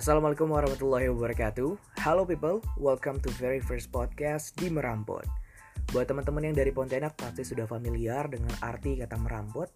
Assalamualaikum warahmatullahi wabarakatuh. Halo people, welcome to very first podcast di Merampot Buat teman-teman yang dari Pontianak pasti sudah familiar dengan arti kata merampot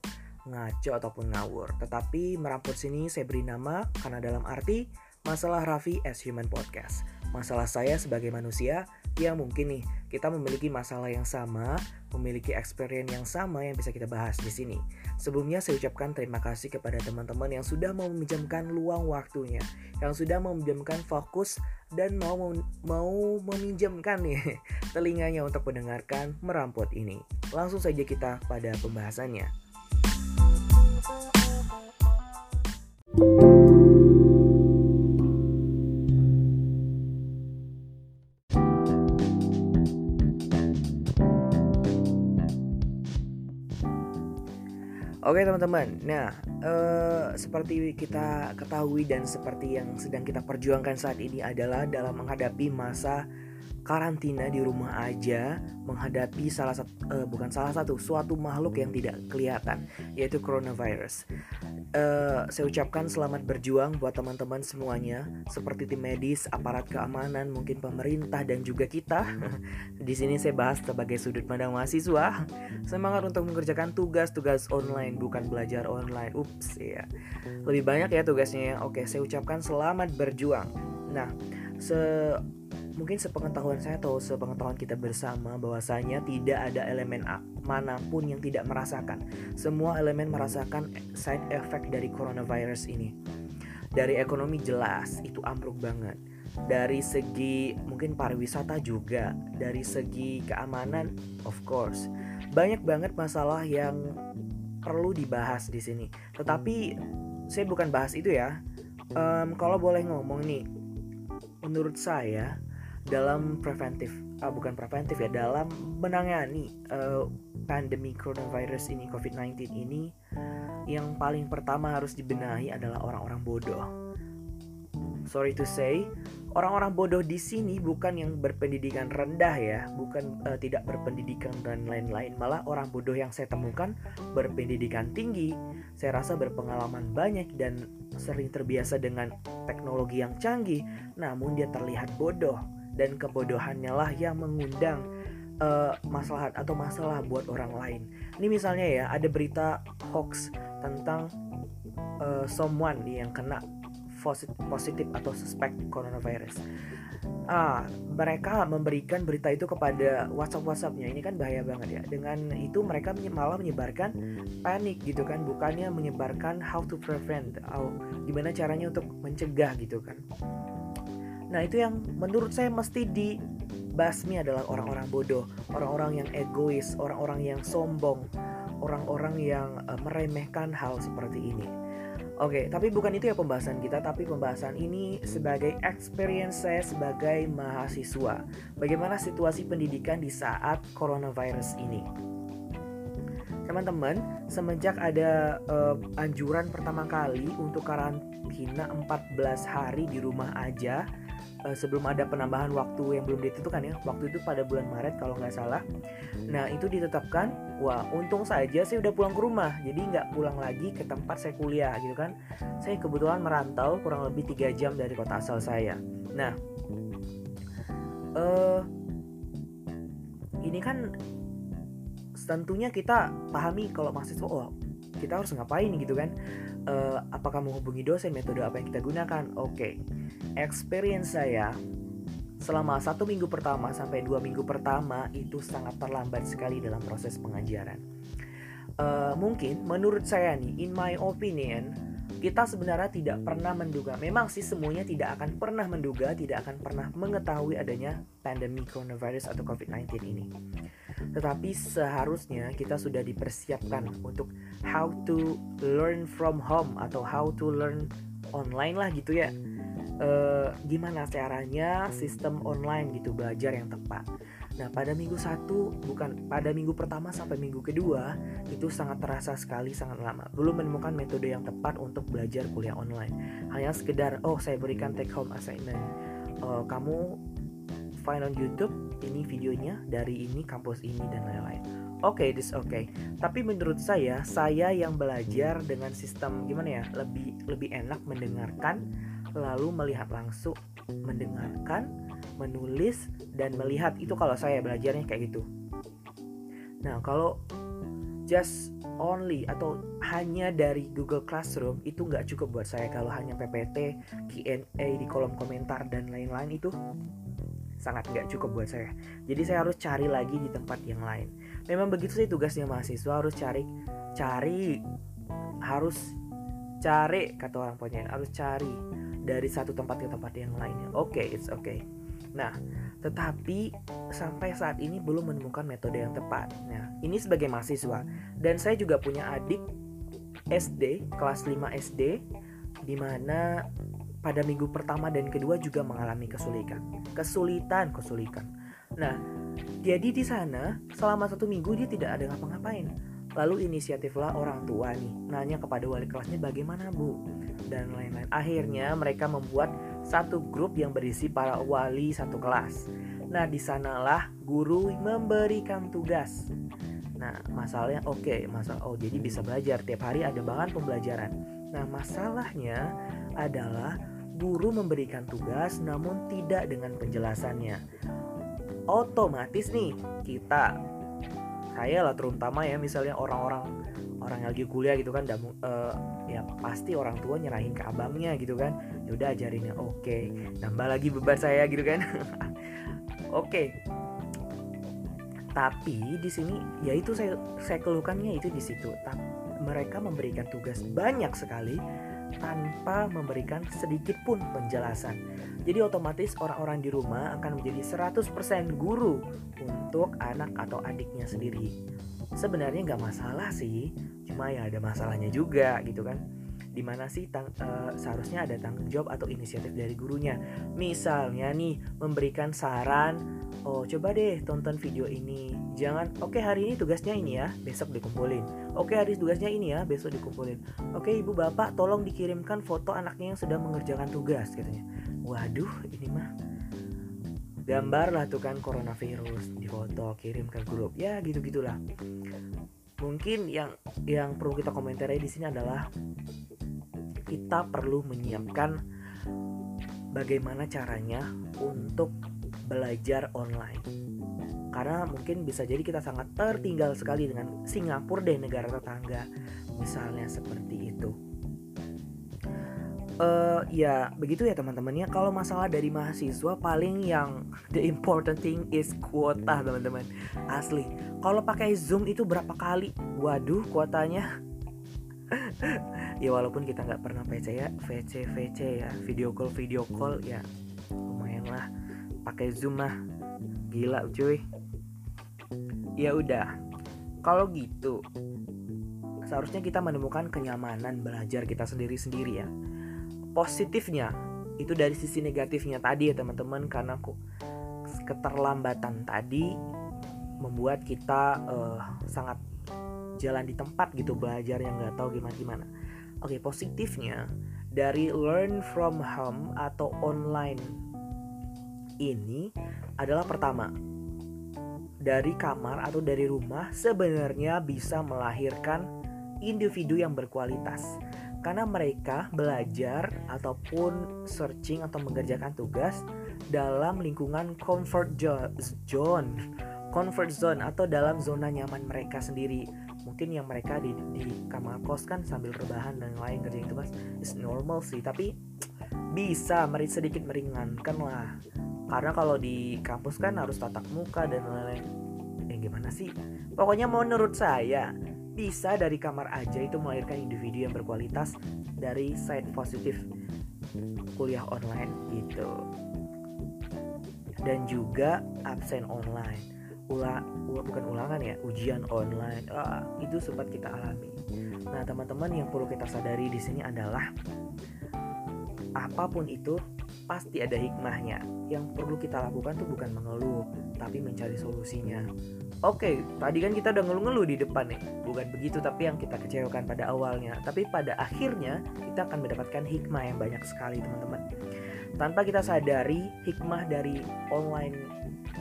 Ngaco ataupun ngawur. Tetapi merampot sini saya beri nama karena dalam arti Masalah Raffi as Human Podcast Masalah saya sebagai manusia yang mungkin nih kita memiliki masalah yang sama, memiliki experience yang sama yang bisa kita bahas di sini. Sebelumnya saya ucapkan terima kasih kepada teman-teman yang sudah mau meminjamkan luang waktunya, yang sudah mau meminjamkan fokus dan mau mau meminjamkan nih telinganya untuk mendengarkan merampot ini. Langsung saja kita pada pembahasannya. Oke teman-teman, nah uh, seperti kita ketahui dan seperti yang sedang kita perjuangkan saat ini adalah dalam menghadapi masa karantina di rumah aja menghadapi salah satu uh, bukan salah satu suatu makhluk yang tidak kelihatan yaitu coronavirus. Uh, saya ucapkan selamat berjuang buat teman-teman semuanya seperti tim medis, aparat keamanan, mungkin pemerintah dan juga kita. di sini saya bahas sebagai sudut pandang mahasiswa. Semangat untuk mengerjakan tugas-tugas online bukan belajar online. Ups ya. Lebih banyak ya tugasnya ya. Oke, saya ucapkan selamat berjuang. Nah, se mungkin sepengetahuan saya atau sepengetahuan kita bersama bahwasanya tidak ada elemen mana pun yang tidak merasakan. Semua elemen merasakan side effect dari coronavirus ini. Dari ekonomi jelas itu ambruk banget. Dari segi mungkin pariwisata juga, dari segi keamanan of course. Banyak banget masalah yang perlu dibahas di sini. Tetapi saya bukan bahas itu ya. Um, kalau boleh ngomong nih, menurut saya dalam preventif ah, bukan preventif ya dalam menangani uh, pandemi coronavirus ini COVID-19 ini yang paling pertama harus dibenahi adalah orang-orang bodoh. Sorry to say, orang-orang bodoh di sini bukan yang berpendidikan rendah ya, bukan uh, tidak berpendidikan dan lain-lain. Malah orang bodoh yang saya temukan berpendidikan tinggi. Saya rasa berpengalaman banyak dan sering terbiasa dengan teknologi yang canggih, namun dia terlihat bodoh dan kebodohannya lah yang mengundang uh, masalah atau masalah buat orang lain. Ini misalnya ya ada berita hoax tentang uh, someone yang kena positif atau suspek coronavirus. Ah, mereka memberikan berita itu kepada WhatsApp WhatsAppnya. Ini kan bahaya banget ya. Dengan itu mereka malah menyebarkan panik gitu kan, bukannya menyebarkan how to prevent, atau gimana caranya untuk mencegah gitu kan. Nah itu yang menurut saya mesti dibasmi adalah orang-orang bodoh, orang-orang yang egois, orang-orang yang sombong, orang-orang yang uh, meremehkan hal seperti ini. Oke, tapi bukan itu ya pembahasan kita, tapi pembahasan ini sebagai experience saya sebagai mahasiswa. Bagaimana situasi pendidikan di saat coronavirus ini? Teman-teman, semenjak ada uh, anjuran pertama kali untuk karantina 14 hari di rumah aja, uh, sebelum ada penambahan waktu yang belum ditentukan ya. Waktu itu pada bulan Maret kalau nggak salah. Nah itu ditetapkan wah untung saja saya udah pulang ke rumah. Jadi nggak pulang lagi ke tempat saya kuliah gitu kan. Saya kebetulan merantau kurang lebih tiga jam dari kota asal saya. Nah uh, ini kan tentunya kita pahami kalau mahasiswa oh kita harus ngapain? gitu kan uh, apakah menghubungi dosen metode apa yang kita gunakan oke okay experience saya selama satu minggu pertama sampai dua minggu pertama itu sangat terlambat sekali dalam proses pengajaran. Uh, mungkin menurut saya nih, in my opinion, kita sebenarnya tidak pernah menduga. Memang sih semuanya tidak akan pernah menduga, tidak akan pernah mengetahui adanya pandemi coronavirus atau COVID-19 ini. Tetapi seharusnya kita sudah dipersiapkan untuk how to learn from home atau how to learn online lah gitu ya uh, gimana caranya sistem online gitu belajar yang tepat. Nah pada minggu satu bukan pada minggu pertama sampai minggu kedua itu sangat terasa sekali sangat lama. Belum menemukan metode yang tepat untuk belajar kuliah online. Hanya sekedar oh saya berikan take home assignment. Uh, kamu find on YouTube ini videonya dari ini kampus ini dan lain-lain. Oke, okay, this. Okay. Tapi menurut saya, saya yang belajar dengan sistem gimana ya, lebih lebih enak mendengarkan lalu melihat langsung, mendengarkan, menulis dan melihat itu kalau saya belajarnya kayak gitu. Nah, kalau just only atau hanya dari Google Classroom itu nggak cukup buat saya kalau hanya PPT, Q&A di kolom komentar dan lain-lain itu sangat nggak cukup buat saya. Jadi saya harus cari lagi di tempat yang lain. Memang begitu sih tugasnya mahasiswa harus cari cari harus cari kata orang punya harus cari dari satu tempat ke tempat yang lainnya. Oke, okay, it's okay. Nah, tetapi sampai saat ini belum menemukan metode yang tepat. Nah, ini sebagai mahasiswa dan saya juga punya adik SD kelas 5 SD di mana pada minggu pertama dan kedua juga mengalami kesulitan. Kesulitan, kesulitan. Nah, jadi di sana selama satu minggu dia tidak ada ngapa-ngapain. Lalu inisiatiflah orang tua nih nanya kepada wali kelasnya bagaimana bu dan lain-lain. Akhirnya mereka membuat satu grup yang berisi para wali satu kelas. Nah di sanalah guru memberikan tugas. Nah masalahnya oke okay, masalah oh jadi bisa belajar tiap hari ada bahan pembelajaran. Nah masalahnya adalah guru memberikan tugas namun tidak dengan penjelasannya. Otomatis nih kita saya lah terutama ya misalnya orang-orang orang yang lagi kuliah gitu kan uh, ya pasti orang tua nyerahin ke abangnya gitu kan ya udah ajarinnya oke okay. nambah lagi beban saya gitu kan oke okay. tapi di sini ya itu saya saya keluhkannya itu di situ mereka memberikan tugas banyak sekali tanpa memberikan sedikit pun penjelasan. Jadi otomatis orang-orang di rumah akan menjadi 100% guru untuk anak atau adiknya sendiri. Sebenarnya nggak masalah sih, cuma ya ada masalahnya juga gitu kan di mana sih tang uh, seharusnya ada tanggung jawab atau inisiatif dari gurunya. Misalnya nih memberikan saran oh coba deh tonton video ini. Jangan oke okay, hari ini tugasnya ini ya besok dikumpulin. Oke okay, hari tugasnya ini ya besok dikumpulin. Oke okay, ibu bapak tolong dikirimkan foto anaknya yang sedang mengerjakan tugas katanya. Waduh ini mah gambar lah tuh kan coronavirus di foto kirim ke grup. Ya gitu gitulah mungkin yang yang perlu kita komentari di sini adalah kita perlu menyiapkan bagaimana caranya untuk belajar online. Karena mungkin bisa jadi kita sangat tertinggal sekali dengan Singapura deh negara tetangga. Misalnya seperti itu. Uh, ya begitu ya teman-temannya kalau masalah dari mahasiswa paling yang the important thing is kuota teman-teman asli kalau pakai zoom itu berapa kali waduh kuotanya ya walaupun kita nggak pernah PC ya VC VC ya video call video call ya lumayan lah. Pakai zoom mah gila cuy. Ya udah kalau gitu seharusnya kita menemukan kenyamanan belajar kita sendiri-sendiri ya. Positifnya itu dari sisi negatifnya tadi ya teman-teman karena kok keterlambatan tadi membuat kita uh, sangat jalan di tempat gitu belajar yang nggak tahu gimana gimana oke positifnya dari learn from home atau online ini adalah pertama dari kamar atau dari rumah sebenarnya bisa melahirkan individu yang berkualitas. Karena mereka belajar ataupun searching atau mengerjakan tugas dalam lingkungan comfort zone comfort zone atau dalam zona nyaman mereka sendiri mungkin yang mereka di, di kamar kos kan sambil rebahan dan lain kerjain tugas is normal sih. Tapi bisa meri sedikit meringankan lah. Karena kalau di kampus kan harus tatap muka dan lain-lain. Eh gimana sih? Pokoknya menurut saya bisa dari kamar aja itu melahirkan individu yang berkualitas dari side positif kuliah online gitu. Dan juga absen online ula, ula bukan ulangan ya ujian online ah, itu sempat kita alami nah teman-teman yang perlu kita sadari di sini adalah apa pun itu pasti ada hikmahnya yang perlu kita lakukan tuh bukan mengeluh tapi mencari solusinya Oke, tadi kan kita udah ngeluh-ngeluh di depan nih. Bukan begitu, tapi yang kita kecewakan pada awalnya. Tapi pada akhirnya kita akan mendapatkan hikmah yang banyak sekali, teman-teman. Tanpa kita sadari hikmah dari online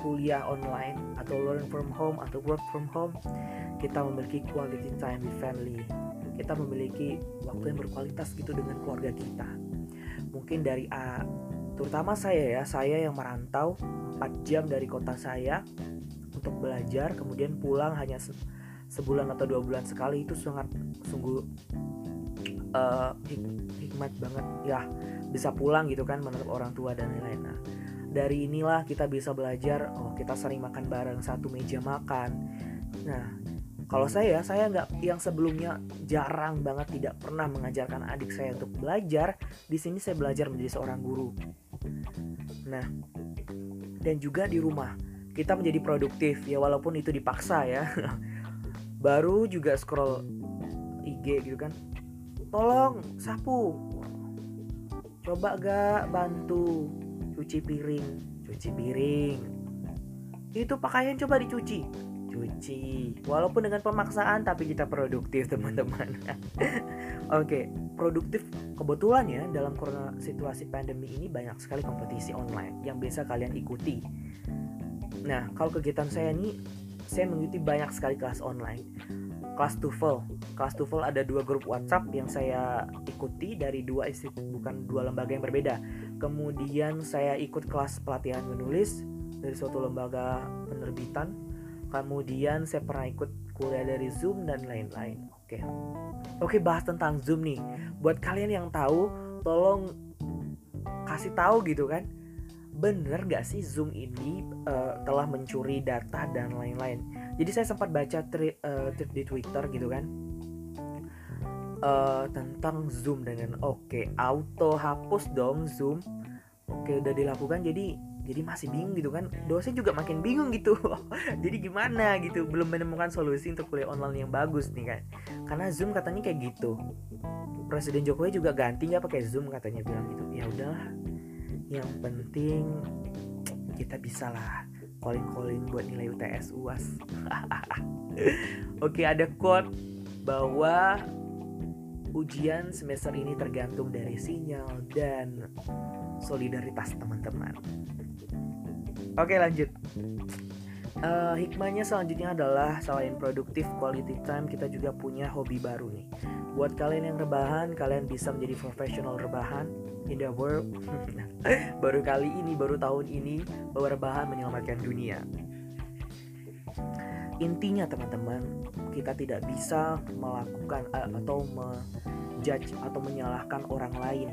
kuliah online atau learn from home atau work from home kita memiliki quality time with family. Kita memiliki waktu yang berkualitas gitu dengan keluarga kita. Mungkin dari A terutama saya ya saya yang merantau 4 jam dari kota saya untuk belajar kemudian pulang hanya se sebulan atau dua bulan sekali itu sangat sungguh uh, hik hikmat banget. Ya bisa pulang gitu kan menurut orang tua dan lain-lain. Nah dari inilah kita bisa belajar oh kita sering makan bareng satu meja makan nah kalau saya saya nggak yang sebelumnya jarang banget tidak pernah mengajarkan adik saya untuk belajar di sini saya belajar menjadi seorang guru Nah, dan juga di rumah kita menjadi produktif ya walaupun itu dipaksa ya. Baru juga scroll IG gitu kan. Tolong sapu. Coba gak bantu cuci piring, cuci piring. Itu pakaian coba dicuci. Cuci. Walaupun dengan pemaksaan tapi kita produktif teman-teman. Oke okay, produktif. Kebetulan ya dalam corona situasi pandemi ini banyak sekali kompetisi online yang bisa kalian ikuti. Nah kalau kegiatan saya ini saya mengikuti banyak sekali kelas online. Kelas TOEFL. Kelas TOEFL ada dua grup WhatsApp yang saya ikuti dari dua institut bukan dua lembaga yang berbeda kemudian saya ikut kelas pelatihan menulis dari suatu lembaga penerbitan Kemudian saya pernah ikut kuliah dari Zoom dan lain-lain. Oke. Oke, bahas tentang Zoom nih. Buat kalian yang tahu, tolong kasih tahu gitu kan. Bener gak sih Zoom ini uh, telah mencuri data dan lain-lain? Jadi saya sempat baca tri, uh, di Twitter gitu kan. Uh, tentang Zoom dengan oke. Okay, auto hapus dong Zoom. Oke, okay, udah dilakukan jadi jadi masih bingung gitu kan. Dosen juga makin bingung gitu. Jadi gimana gitu? Belum menemukan solusi untuk kuliah online yang bagus nih kan. Karena zoom katanya kayak gitu. Presiden jokowi juga ganti nggak pakai zoom katanya bilang gitu. Ya udahlah. Yang penting kita bisa lah calling calling buat nilai UTS uas oke ada quote bahwa ujian semester ini tergantung dari sinyal dan solidaritas teman-teman Oke lanjut. Uh, hikmahnya selanjutnya adalah selain produktif quality time kita juga punya hobi baru nih. Buat kalian yang rebahan, kalian bisa menjadi profesional rebahan in the world. baru kali ini, baru tahun ini, bahwa rebahan menyelamatkan dunia. Intinya teman-teman, kita tidak bisa melakukan uh, atau menjudge atau menyalahkan orang lain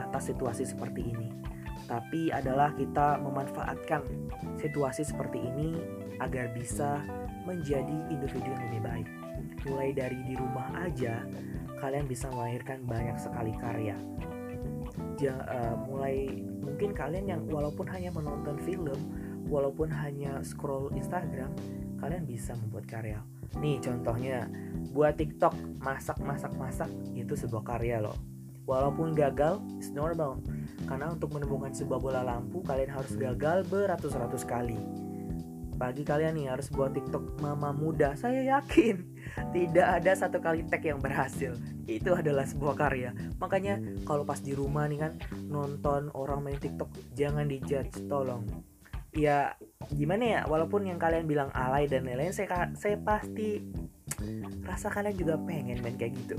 atas situasi seperti ini tapi adalah kita memanfaatkan situasi seperti ini agar bisa menjadi individu yang lebih baik. Mulai dari di rumah aja, kalian bisa melahirkan banyak sekali karya. Ja, uh, mulai mungkin kalian yang walaupun hanya menonton film, walaupun hanya scroll Instagram, kalian bisa membuat karya. Nih contohnya, buat TikTok masak masak masak itu sebuah karya loh. Walaupun gagal, it's normal karena untuk menemukan sebuah bola lampu, kalian harus gagal beratus-ratus kali. Bagi kalian nih harus buat TikTok mama muda, saya yakin tidak ada satu kali tag yang berhasil. Itu adalah sebuah karya. Makanya kalau pas di rumah nih kan nonton orang main TikTok, jangan dijudge, tolong. Ya gimana ya, walaupun yang kalian bilang alay dan lain-lain, saya saya pasti rasa kalian juga pengen main kayak gitu.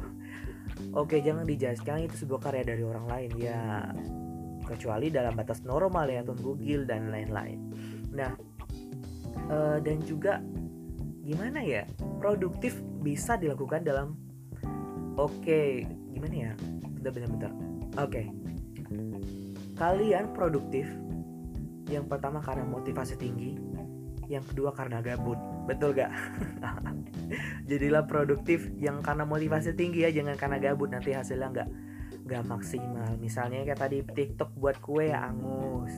Oke, jangan dijudge, itu sebuah karya dari orang lain. Ya, kecuali dalam batas normal ya atau Google dan lain-lain. Nah, uh, dan juga gimana ya produktif bisa dilakukan dalam oke gimana ya bentar-bentar oke okay. kalian produktif yang pertama karena motivasi tinggi yang kedua karena gabut. Betul gak? Jadilah produktif yang karena motivasi tinggi ya jangan karena gabut. Nanti hasilnya nggak gak maksimal. Misalnya kayak tadi TikTok buat kue ya angus.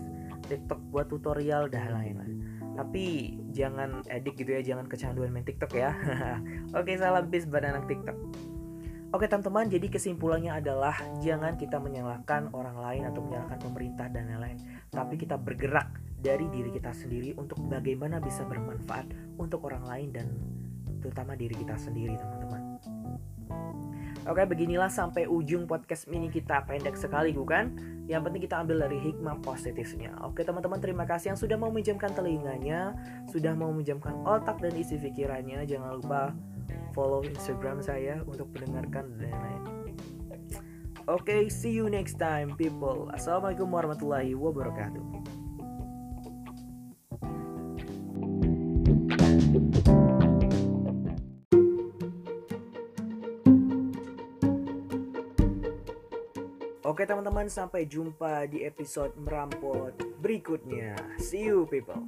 TikTok buat tutorial dan lain-lain tapi jangan edik gitu ya jangan kecanduan main TikTok ya. Oke salam bis buat anak TikTok Oke teman-teman, jadi kesimpulannya adalah jangan kita menyalahkan orang lain atau menyalahkan pemerintah dan lain-lain, tapi kita bergerak dari diri kita sendiri untuk bagaimana bisa bermanfaat untuk orang lain dan terutama diri kita sendiri, teman-teman. Oke, beginilah sampai ujung podcast mini kita pendek sekali bukan? Yang penting kita ambil dari hikmah positifnya. Oke, teman-teman terima kasih yang sudah mau menjamkan telinganya, sudah mau menjamkan otak dan isi pikirannya. Jangan lupa follow Instagram saya untuk mendengarkan dan lain-lain. Oke, see you next time people. Assalamualaikum warahmatullahi wabarakatuh. Oke teman-teman sampai jumpa di episode merampot berikutnya. See you people.